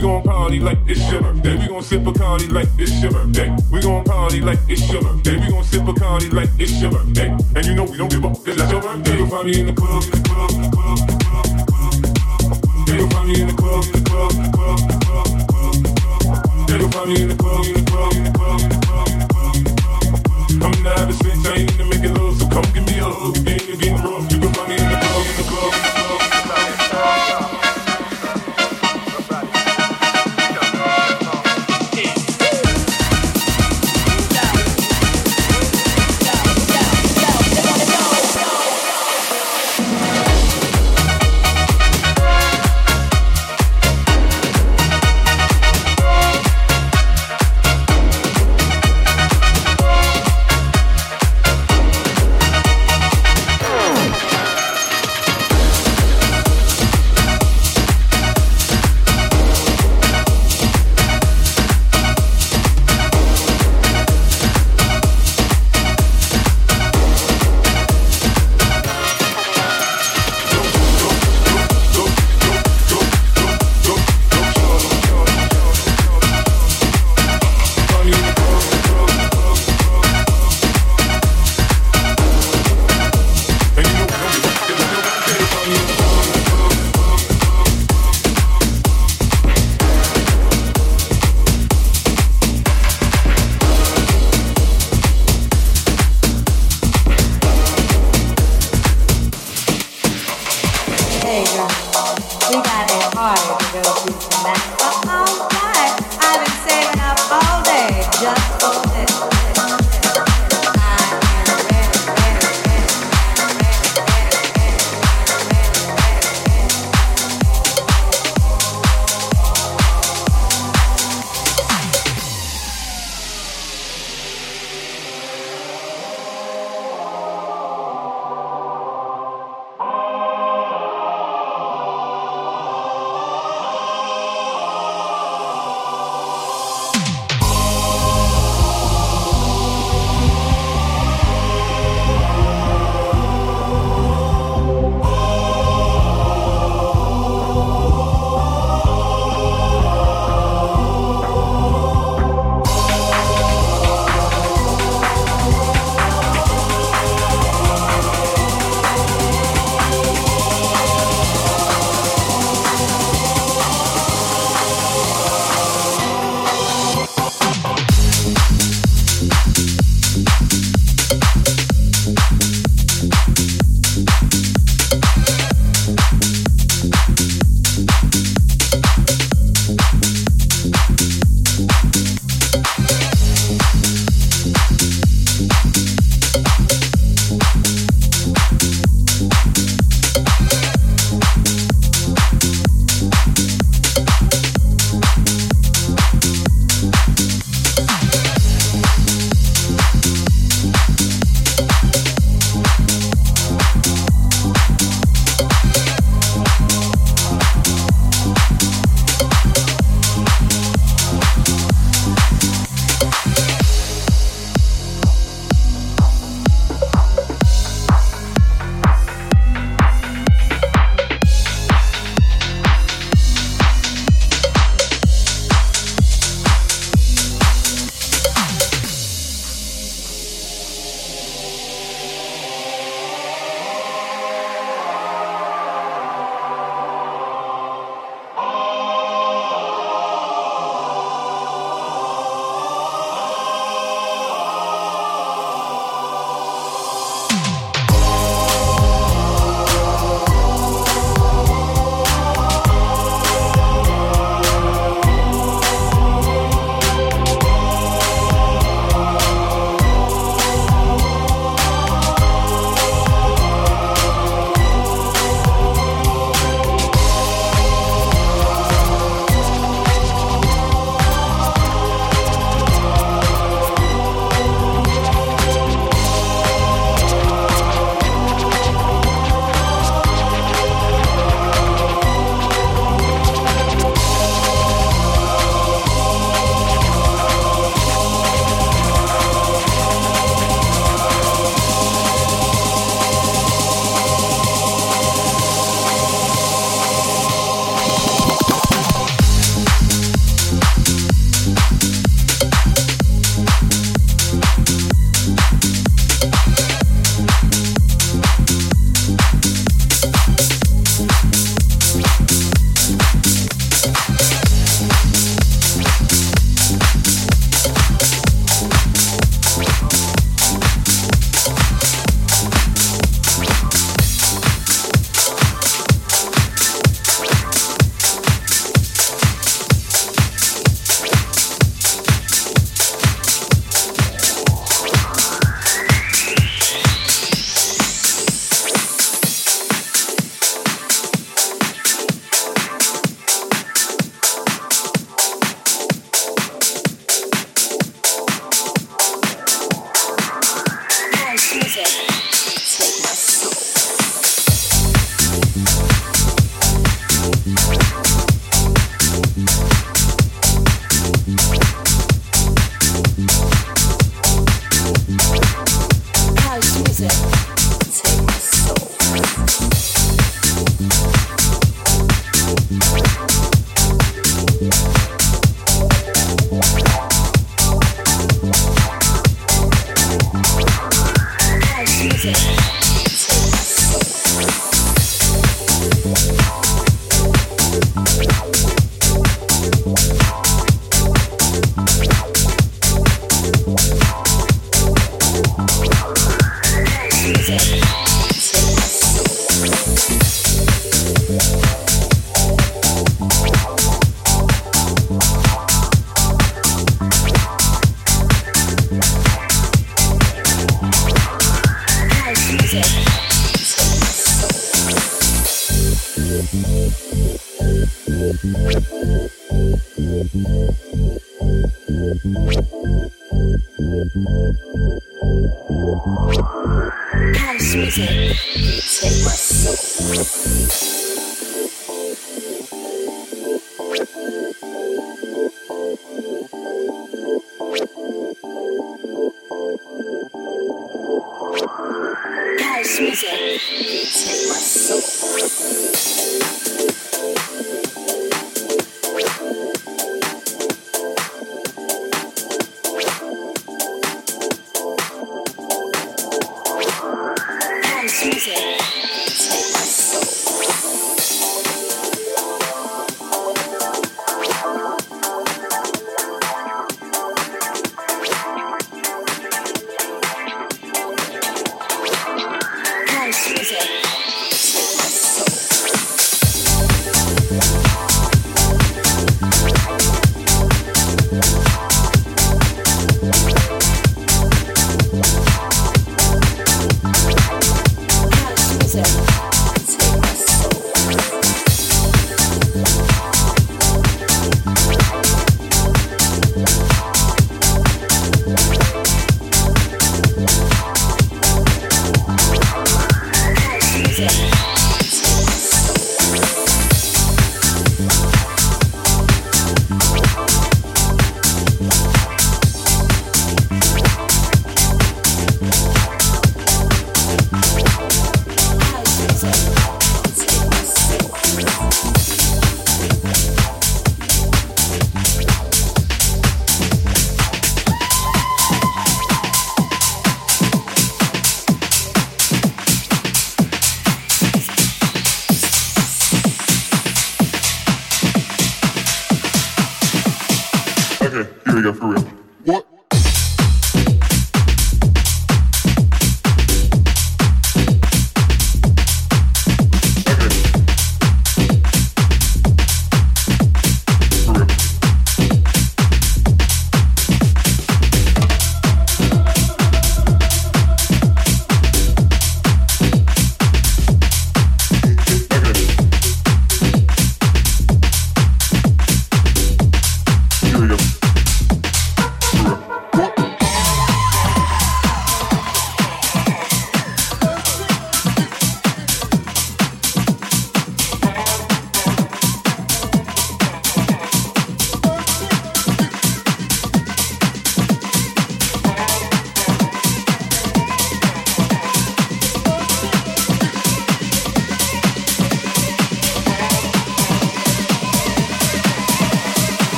We gon' party like it's your birthday. We gon' sip Bacardi like it's your birthday. We gon' party like it's your birthday. We gon' sip Bacardi like it's your birthday. And you know we don't give up. It's not your birthday. You'll find me in the club, in the club, in the club, in the club, in the club, in the club. You'll find me in the club, in the club, in the club, in the club, in the club, in the club. You'll find me in the club, in the club, in the club, in the club, in the club. I'm not having sex. I ain't into making love, so come give me a hug.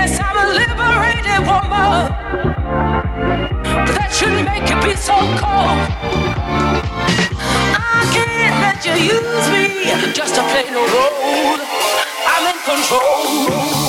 Yes, I'm a liberated woman. But that shouldn't make you be so cold. I can't let you use me just to play the role. I'm in control.